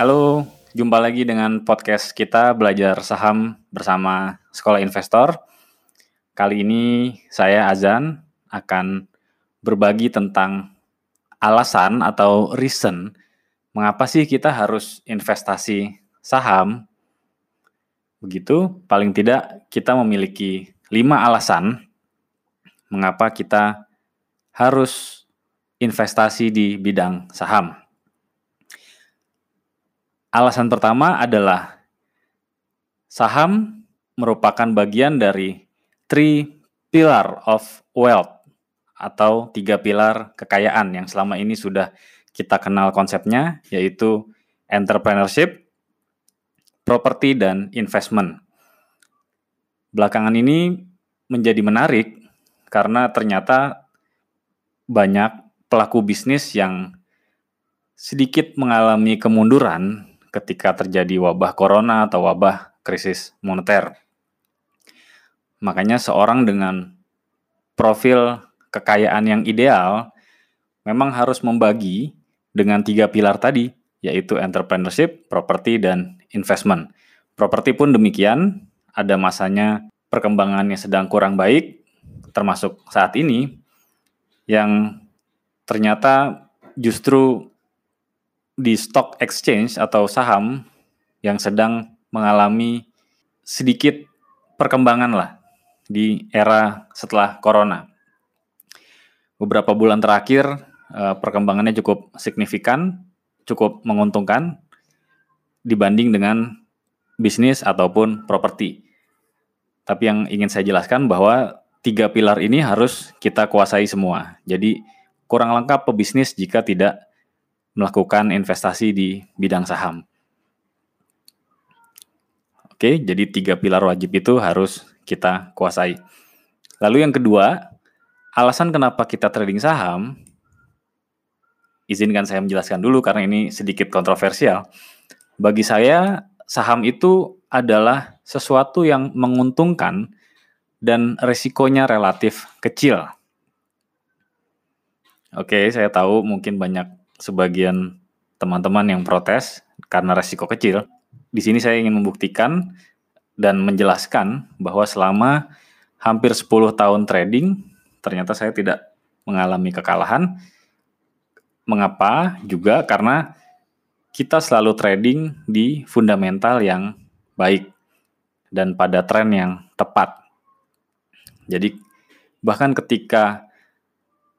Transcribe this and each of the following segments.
Halo, jumpa lagi dengan podcast kita belajar saham bersama Sekolah Investor. Kali ini saya Azan akan berbagi tentang alasan atau reason mengapa sih kita harus investasi saham. Begitu, paling tidak kita memiliki lima alasan mengapa kita harus investasi di bidang saham. Alasan pertama adalah saham merupakan bagian dari three pillar of wealth atau tiga pilar kekayaan yang selama ini sudah kita kenal konsepnya yaitu entrepreneurship, property dan investment. Belakangan ini menjadi menarik karena ternyata banyak pelaku bisnis yang sedikit mengalami kemunduran ketika terjadi wabah corona atau wabah krisis moneter. Makanya seorang dengan profil kekayaan yang ideal memang harus membagi dengan tiga pilar tadi, yaitu entrepreneurship, property, dan investment. Properti pun demikian, ada masanya perkembangannya sedang kurang baik, termasuk saat ini, yang ternyata justru di stock exchange atau saham yang sedang mengalami sedikit perkembangan lah di era setelah corona. Beberapa bulan terakhir eh, perkembangannya cukup signifikan, cukup menguntungkan dibanding dengan bisnis ataupun properti. Tapi yang ingin saya jelaskan bahwa tiga pilar ini harus kita kuasai semua. Jadi kurang lengkap pebisnis jika tidak melakukan investasi di bidang saham. Oke, jadi tiga pilar wajib itu harus kita kuasai. Lalu yang kedua, alasan kenapa kita trading saham, izinkan saya menjelaskan dulu karena ini sedikit kontroversial. Bagi saya, saham itu adalah sesuatu yang menguntungkan dan risikonya relatif kecil. Oke, saya tahu mungkin banyak sebagian teman-teman yang protes karena resiko kecil. Di sini saya ingin membuktikan dan menjelaskan bahwa selama hampir 10 tahun trading, ternyata saya tidak mengalami kekalahan. Mengapa? Juga karena kita selalu trading di fundamental yang baik dan pada tren yang tepat. Jadi bahkan ketika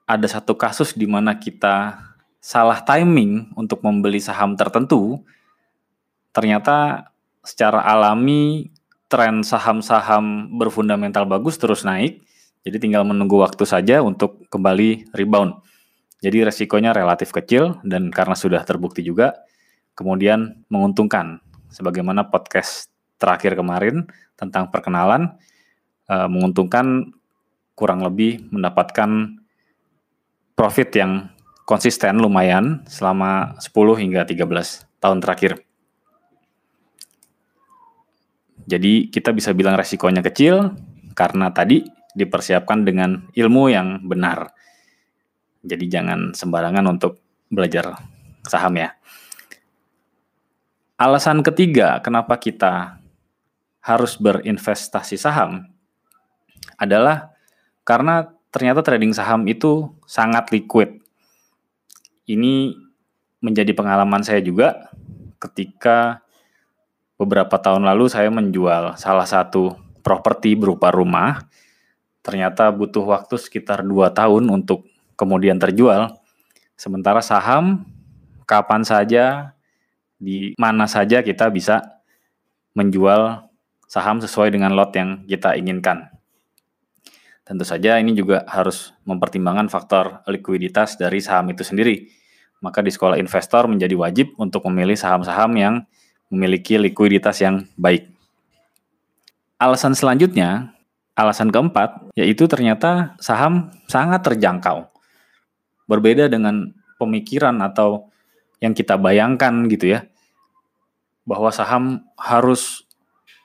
ada satu kasus di mana kita salah timing untuk membeli saham tertentu, ternyata secara alami tren saham-saham berfundamental bagus terus naik, jadi tinggal menunggu waktu saja untuk kembali rebound. Jadi resikonya relatif kecil dan karena sudah terbukti juga, kemudian menguntungkan. Sebagaimana podcast terakhir kemarin tentang perkenalan, eh, menguntungkan kurang lebih mendapatkan profit yang konsisten lumayan selama 10 hingga 13 tahun terakhir. Jadi kita bisa bilang resikonya kecil karena tadi dipersiapkan dengan ilmu yang benar. Jadi jangan sembarangan untuk belajar saham ya. Alasan ketiga kenapa kita harus berinvestasi saham adalah karena ternyata trading saham itu sangat liquid ini menjadi pengalaman saya juga ketika beberapa tahun lalu saya menjual salah satu properti berupa rumah. Ternyata butuh waktu sekitar 2 tahun untuk kemudian terjual. Sementara saham kapan saja di mana saja kita bisa menjual saham sesuai dengan lot yang kita inginkan. Tentu saja ini juga harus mempertimbangkan faktor likuiditas dari saham itu sendiri maka di sekolah investor menjadi wajib untuk memilih saham-saham yang memiliki likuiditas yang baik. Alasan selanjutnya, alasan keempat, yaitu ternyata saham sangat terjangkau. Berbeda dengan pemikiran atau yang kita bayangkan gitu ya, bahwa saham harus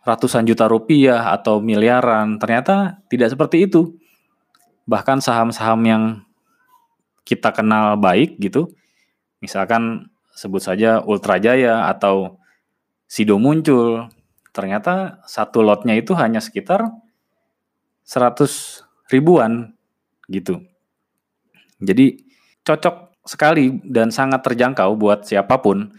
ratusan juta rupiah atau miliaran, ternyata tidak seperti itu. Bahkan saham-saham yang kita kenal baik gitu, Misalkan sebut saja Ultra Jaya atau Sido muncul, ternyata satu lotnya itu hanya sekitar 100 ribuan gitu. Jadi cocok sekali dan sangat terjangkau buat siapa pun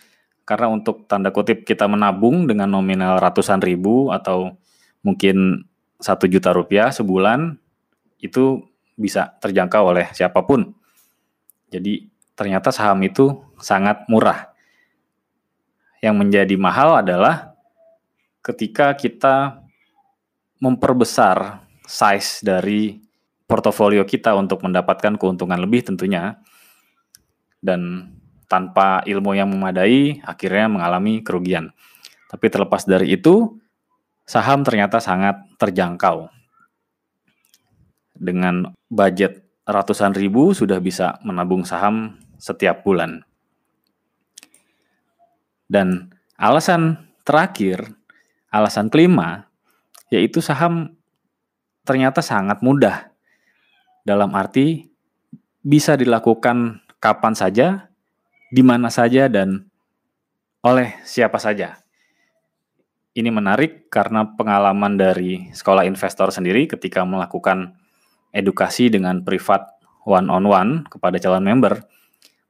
karena untuk tanda kutip kita menabung dengan nominal ratusan ribu atau mungkin satu juta rupiah sebulan itu bisa terjangkau oleh siapa pun. Jadi ternyata saham itu sangat murah. Yang menjadi mahal adalah ketika kita memperbesar size dari portofolio kita untuk mendapatkan keuntungan lebih tentunya dan tanpa ilmu yang memadai akhirnya mengalami kerugian. Tapi terlepas dari itu, saham ternyata sangat terjangkau. Dengan budget ratusan ribu sudah bisa menabung saham setiap bulan. Dan alasan terakhir, alasan kelima, yaitu saham ternyata sangat mudah. Dalam arti bisa dilakukan kapan saja, di mana saja, dan oleh siapa saja. Ini menarik karena pengalaman dari sekolah investor sendiri ketika melakukan edukasi dengan privat one on one kepada calon member,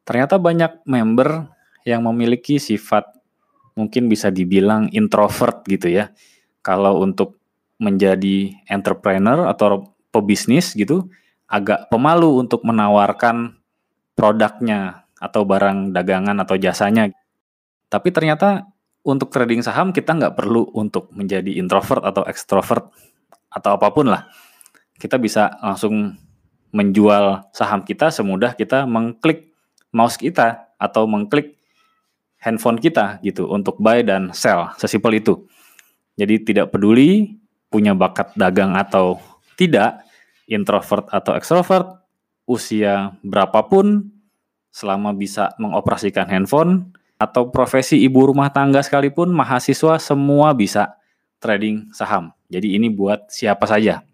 ternyata banyak member yang memiliki sifat mungkin bisa dibilang introvert gitu ya. Kalau untuk menjadi entrepreneur atau pebisnis gitu, agak pemalu untuk menawarkan produknya atau barang dagangan atau jasanya. Tapi ternyata untuk trading saham kita nggak perlu untuk menjadi introvert atau extrovert atau apa pun lah. Kita bisa langsung menjual saham kita semudah kita mengklik mouse kita atau mengklik handphone kita gitu untuk buy dan sell, sesimpel itu. Jadi tidak peduli punya bakat dagang atau tidak, introvert atau extrovert, usia berapapun, selama bisa mengoperasikan handphone, atau profesi ibu rumah tangga sekalipun, mahasiswa semua bisa trading saham. Jadi ini buat siapa saja.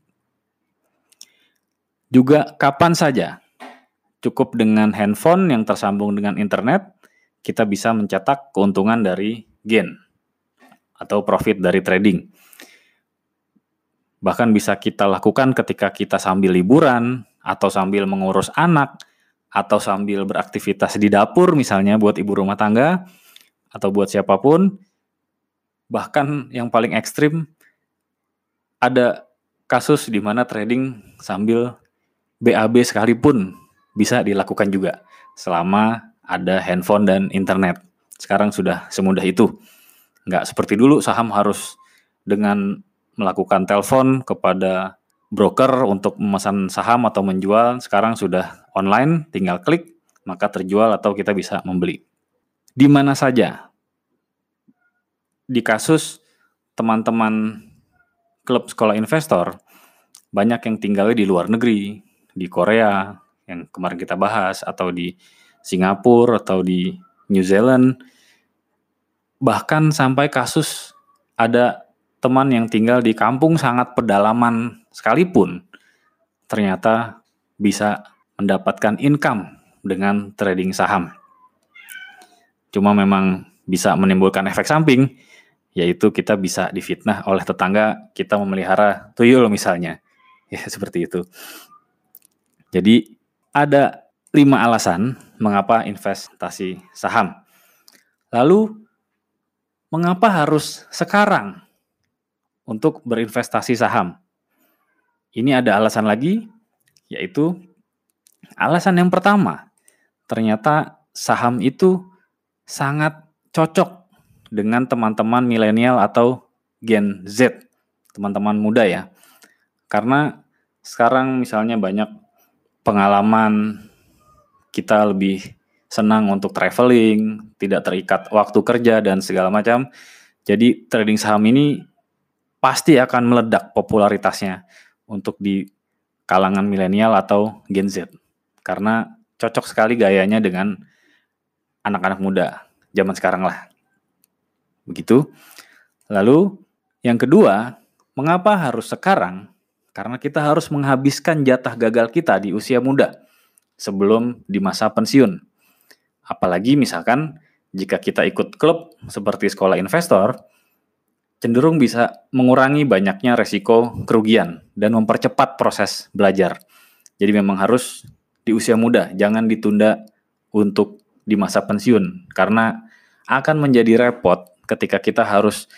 Juga kapan saja. Cukup dengan handphone yang tersambung dengan internet, kita bisa mencetak keuntungan dari gain atau profit dari trading. Bahkan bisa kita lakukan ketika kita sambil liburan atau sambil mengurus anak atau sambil beraktivitas di dapur misalnya buat ibu rumah tangga atau buat siapa pun. Bahkan yang paling ekstrim ada kasus di mana trading sambil BAB sekalipun bisa dilakukan juga selama ada handphone dan internet. Sekarang sudah semudah itu. Nggak seperti dulu saham harus dengan melakukan telepon kepada broker untuk memesan saham atau menjual. Sekarang sudah online, tinggal klik, maka terjual atau kita bisa membeli. Di mana saja. Di kasus teman-teman klub sekolah investor, banyak yang tinggalnya di luar negeri, di Korea, yang kemarin kita bahas, atau di Singapura atau di New Zealand. Bahkan sampai kasus ada teman yang tinggal di kampung sangat pedalaman sekalipun ternyata bisa mendapatkan income dengan trading saham. Cuma memang bisa menimbulkan efek samping, yaitu kita bisa difitnah oleh tetangga kita memelihara tuyul misalnya. Ya, seperti itu. Jadi ada lima alasan mengapa investasi saham. Lalu, mengapa harus sekarang untuk berinvestasi saham? Ini ada alasan lagi, yaitu alasan yang pertama, ternyata saham itu sangat cocok dengan teman-teman milenial atau Gen Z, teman-teman muda ya. Karena sekarang misalnya banyak pengalaman kita lebih senang untuk traveling, tidak terikat waktu kerja dan segala macam. Jadi trading saham ini pasti akan meledak popularitasnya untuk di kalangan milenial atau Gen Z. Karena cocok sekali gayanya dengan anak-anak muda zaman sekarang lah. Begitu. Lalu yang kedua, mengapa harus sekarang? Karena kita harus menghabiskan jatah gagal kita di usia muda sebelum di masa pensiun. Apalagi misalkan jika kita ikut klub seperti sekolah investor, cenderung bisa mengurangi banyaknya resiko kerugian dan mempercepat proses belajar. Jadi memang harus di usia muda, jangan ditunda untuk di masa pensiun karena akan menjadi repot ketika kita harus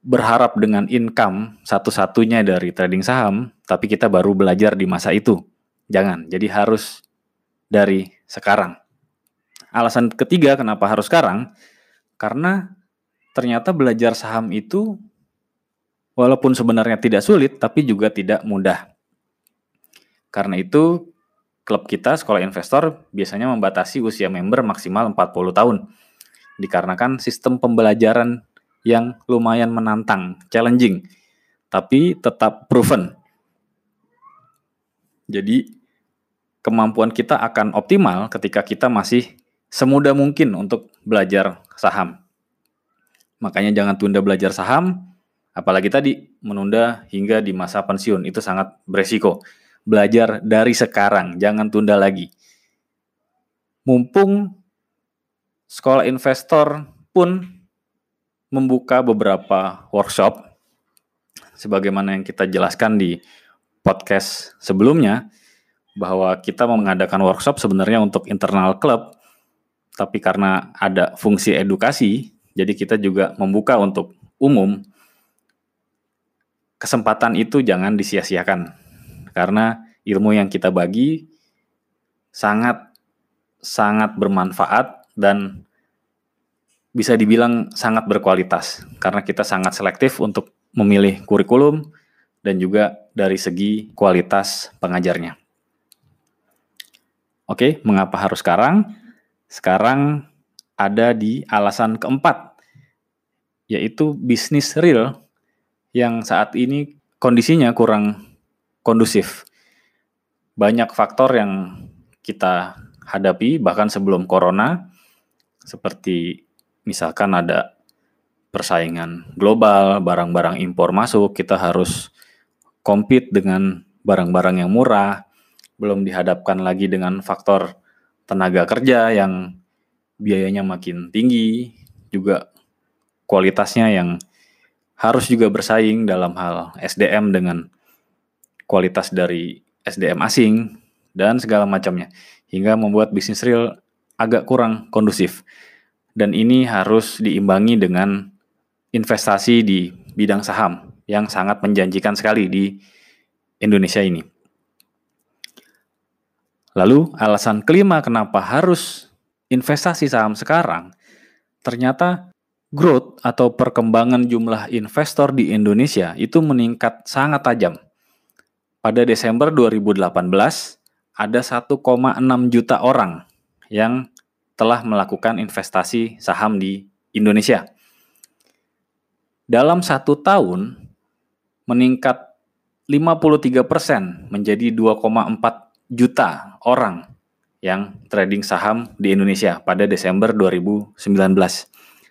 berharap dengan income satu-satunya dari trading saham, tapi kita baru belajar di masa itu. Jangan, jadi harus dari sekarang. Alasan ketiga kenapa harus sekarang, karena ternyata belajar saham itu walaupun sebenarnya tidak sulit tapi juga tidak mudah. Karena itu klub kita sekolah investor biasanya membatasi usia member maksimal 40 tahun. Dikarenakan sistem pembelajaran yang lumayan menantang, challenging, tapi tetap proven. Jadi kemampuan kita akan optimal ketika kita masih semudah mungkin untuk belajar saham. Makanya jangan tunda belajar saham, apalagi tadi menunda hingga di masa pensiun itu sangat beresiko. Belajar dari sekarang, jangan tunda lagi. Mumpung sekolah investor pun membuka beberapa workshop sebagaimana yang kita jelaskan di podcast sebelumnya bahwa kita mengadakan workshop sebenarnya untuk internal klub tapi karena ada fungsi edukasi jadi kita juga membuka untuk umum. Kesempatan itu jangan disia-siakan. Karena ilmu yang kita bagi sangat sangat bermanfaat dan bisa dibilang sangat berkualitas karena kita sangat selektif untuk memilih kurikulum dan juga dari segi kualitas pengajarnya. Oke, mengapa harus sekarang? Sekarang ada di alasan keempat, yaitu bisnis real yang saat ini kondisinya kurang kondusif. Banyak faktor yang kita hadapi bahkan sebelum corona, seperti misalkan ada persaingan global, barang-barang impor masuk, kita harus compete dengan barang-barang yang murah, belum dihadapkan lagi dengan faktor tenaga kerja yang biayanya makin tinggi, juga kualitasnya yang harus juga bersaing dalam hal SDM dengan kualitas dari SDM asing dan segala macamnya hingga membuat bisnis real agak kurang kondusif. Dan ini harus diimbangi dengan investasi di bidang saham yang sangat menjanjikan sekali di Indonesia ini. Lalu alasan kelima kenapa harus investasi saham sekarang, ternyata growth atau perkembangan jumlah investor di Indonesia itu meningkat sangat tajam. Pada Desember 2018, ada 1,6 juta orang yang telah melakukan investasi saham di Indonesia. Dalam satu tahun, meningkat 53 persen menjadi 2,4 juta orang yang trading saham di Indonesia pada Desember 2019.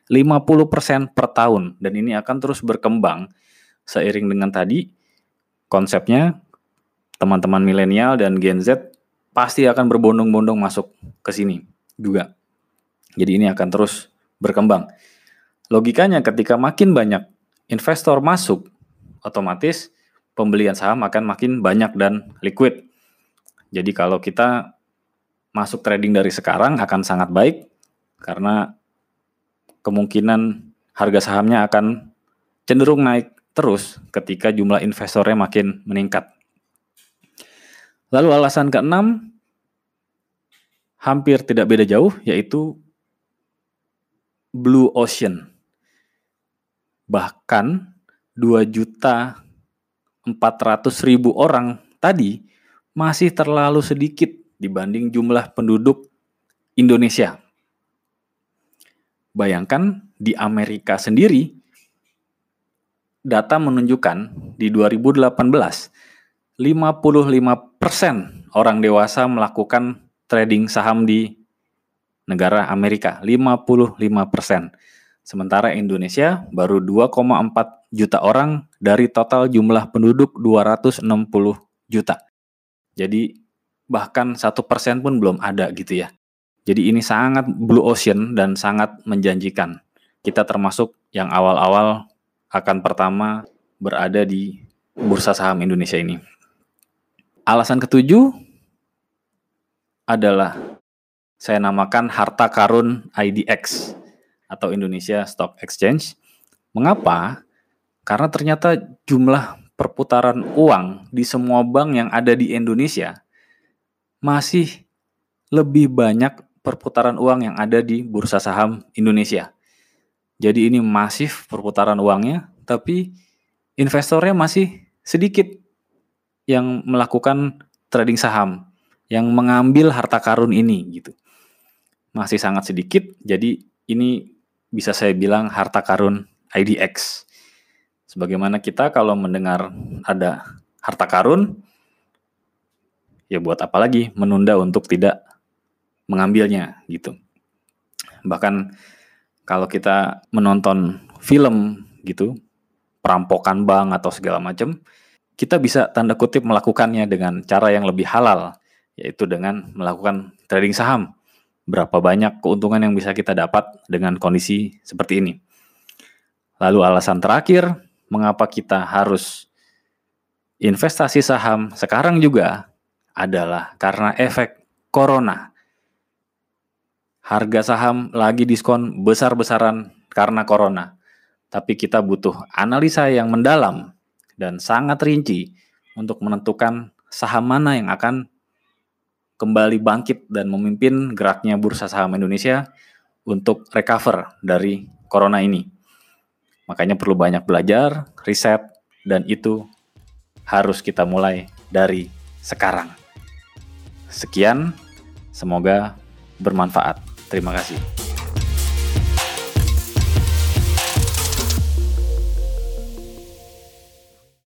50% per tahun dan ini akan terus berkembang seiring dengan tadi konsepnya teman-teman milenial dan Gen Z pasti akan berbondong-bondong masuk ke sini juga. Jadi ini akan terus berkembang. Logikanya ketika makin banyak investor masuk, otomatis pembelian saham akan makin banyak dan liquid. Jadi kalau kita masuk trading dari sekarang akan sangat baik karena kemungkinan harga sahamnya akan cenderung naik terus ketika jumlah investornya makin meningkat. Lalu alasan keenam hampir tidak beda jauh yaitu blue ocean. Bahkan 2 juta 400 ribu orang tadi masih terlalu sedikit dibanding jumlah penduduk Indonesia. Bayangkan di Amerika sendiri data menunjukkan di 2018 55% orang dewasa melakukan trading saham di negara Amerika, 55%. Sementara Indonesia baru 2,4 juta orang dari total jumlah penduduk 260 juta. Jadi bahkan satu persen pun belum ada gitu ya. Jadi ini sangat blue ocean dan sangat menjanjikan. Kita termasuk yang awal-awal akan pertama berada di bursa saham Indonesia ini. Alasan ketujuh adalah saya namakan harta karun IDX atau Indonesia Stock Exchange. Mengapa? Karena ternyata jumlah perputaran uang di semua bank yang ada di Indonesia masih lebih banyak perputaran uang yang ada di bursa saham Indonesia. Jadi ini masif perputaran uangnya, tapi investornya masih sedikit yang melakukan trading saham, yang mengambil harta karun ini gitu. Masih sangat sedikit, jadi ini bisa saya bilang harta karun IDX. Sebagaimana kita kalau mendengar ada harta karun, ya buat apa lagi menunda untuk tidak mengambilnya gitu. Bahkan kalau kita menonton film gitu, perampokan bank atau segala macam, kita bisa tanda kutip melakukannya dengan cara yang lebih halal, yaitu dengan melakukan trading saham. Berapa banyak keuntungan yang bisa kita dapat dengan kondisi seperti ini. Lalu alasan terakhir, mengapa kita harus investasi saham sekarang juga adalah karena efek corona. Harga saham lagi diskon besar-besaran karena corona. Tapi kita butuh analisa yang mendalam dan sangat rinci untuk menentukan saham mana yang akan kembali bangkit dan memimpin geraknya bursa saham Indonesia untuk recover dari corona ini. Makanya perlu banyak belajar, riset, dan itu harus kita mulai dari sekarang. Sekian, semoga bermanfaat. Terima kasih.